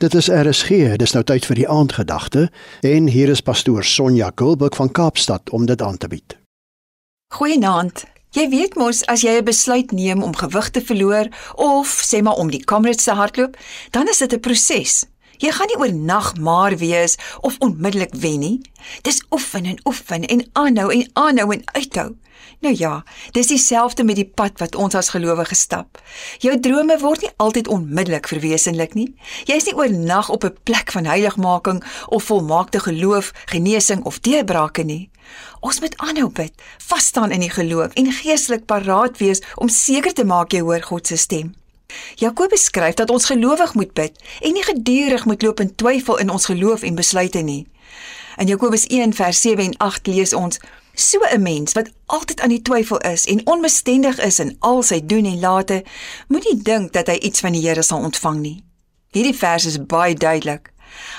Dit is RSG, dis nou tyd vir die aandgedagte en hier is pastoor Sonja Gulbuk van Kaapstad om dit aan te bied. Goeienaand. Jy weet mos as jy 'n besluit neem om gewig te verloor of sê maar om die Kamerads te hardloop, dan is dit 'n proses. Jy gaan nie oornag maar wees of onmiddellik wen nie. Dis oefen en oefen en aanhou en aanhou en uithou. Nou ja, dis dieselfde met die pad wat ons as gelowiges stap. Jou drome word nie altyd onmiddellik verwesenlik nie. Jy's nie oornag op 'n plek van heiligmaking of volmaakte geloof, genesing of deurbrake nie. Ons moet aanhou bid, vas staan in die geloof en geestelik paraat wees om seker te maak jy hoor God se stem. Jakobus skryf dat ons gelowig moet bid en nie gedurig moet loop in twyfel in ons geloof en besluite nie. In Jakobus 1 vers 7 en 8 lees ons: So 'n mens wat altyd aan die twyfel is en onbestendig is in al sy doen en late, moet nie dink dat hy iets van die Here sal ontvang nie. Hierdie vers is baie duidelik.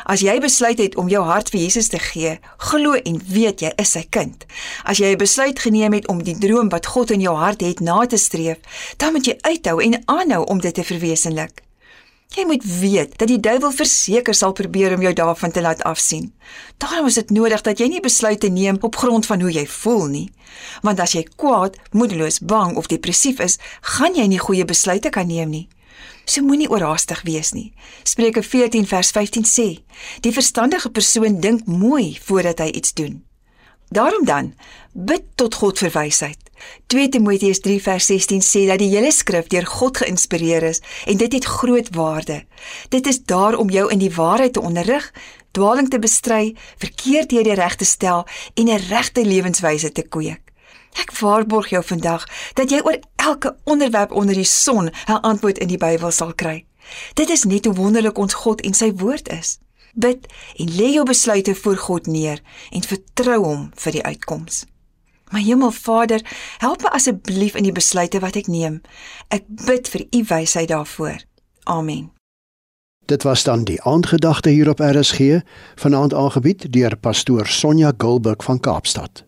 As jy besluit het om jou hart vir Jesus te gee, glo en weet jy is sy kind. As jy 'n besluit geneem het om die droom wat God in jou hart het na te streef, dan moet jy uithou en aanhou om dit te verwesenlik. Jy moet weet dat die duiwel verseker sal probeer om jou daarvan te laat afsien. Daarom is dit nodig dat jy nie besluite neem op grond van hoe jy voel nie. Want as jy kwaad, moedeloos, bang of depressief is, gaan jy nie goeie besluite kan neem nie. So moenie oorhaastig wees nie. Spreuke 14 vers 15 sê: Die verstandige persoon dink mooi voordat hy iets doen. Daarom dan, bid tot God vir wysheid. 2 Timoteus 3 vers 16 sê dat die hele skrif deur God geïnspireer is en dit het groot waarde. Dit is daar om jou in die waarheid te onderrig, dwaling te bestry, verkeerdhede reg te stel en 'n regte lewenswyse te kweek. Ek waarborg jou vandag dat jy oor elke onderwerp onder die son 'n antwoord in die Bybel sal kry. Dit is net hoe wonderlik ons God en sy woord is. Bid en lê jou besluite voor God neer en vertrou hom vir die uitkoms. My Hemelvader, help my asseblief in die besluite wat ek neem. Ek bid vir u wysheid daarvoor. Amen. Dit was dan die aandgedagte hier op RSG, vanaand aangebied deur pastoor Sonja Gulbuk van Kaapstad.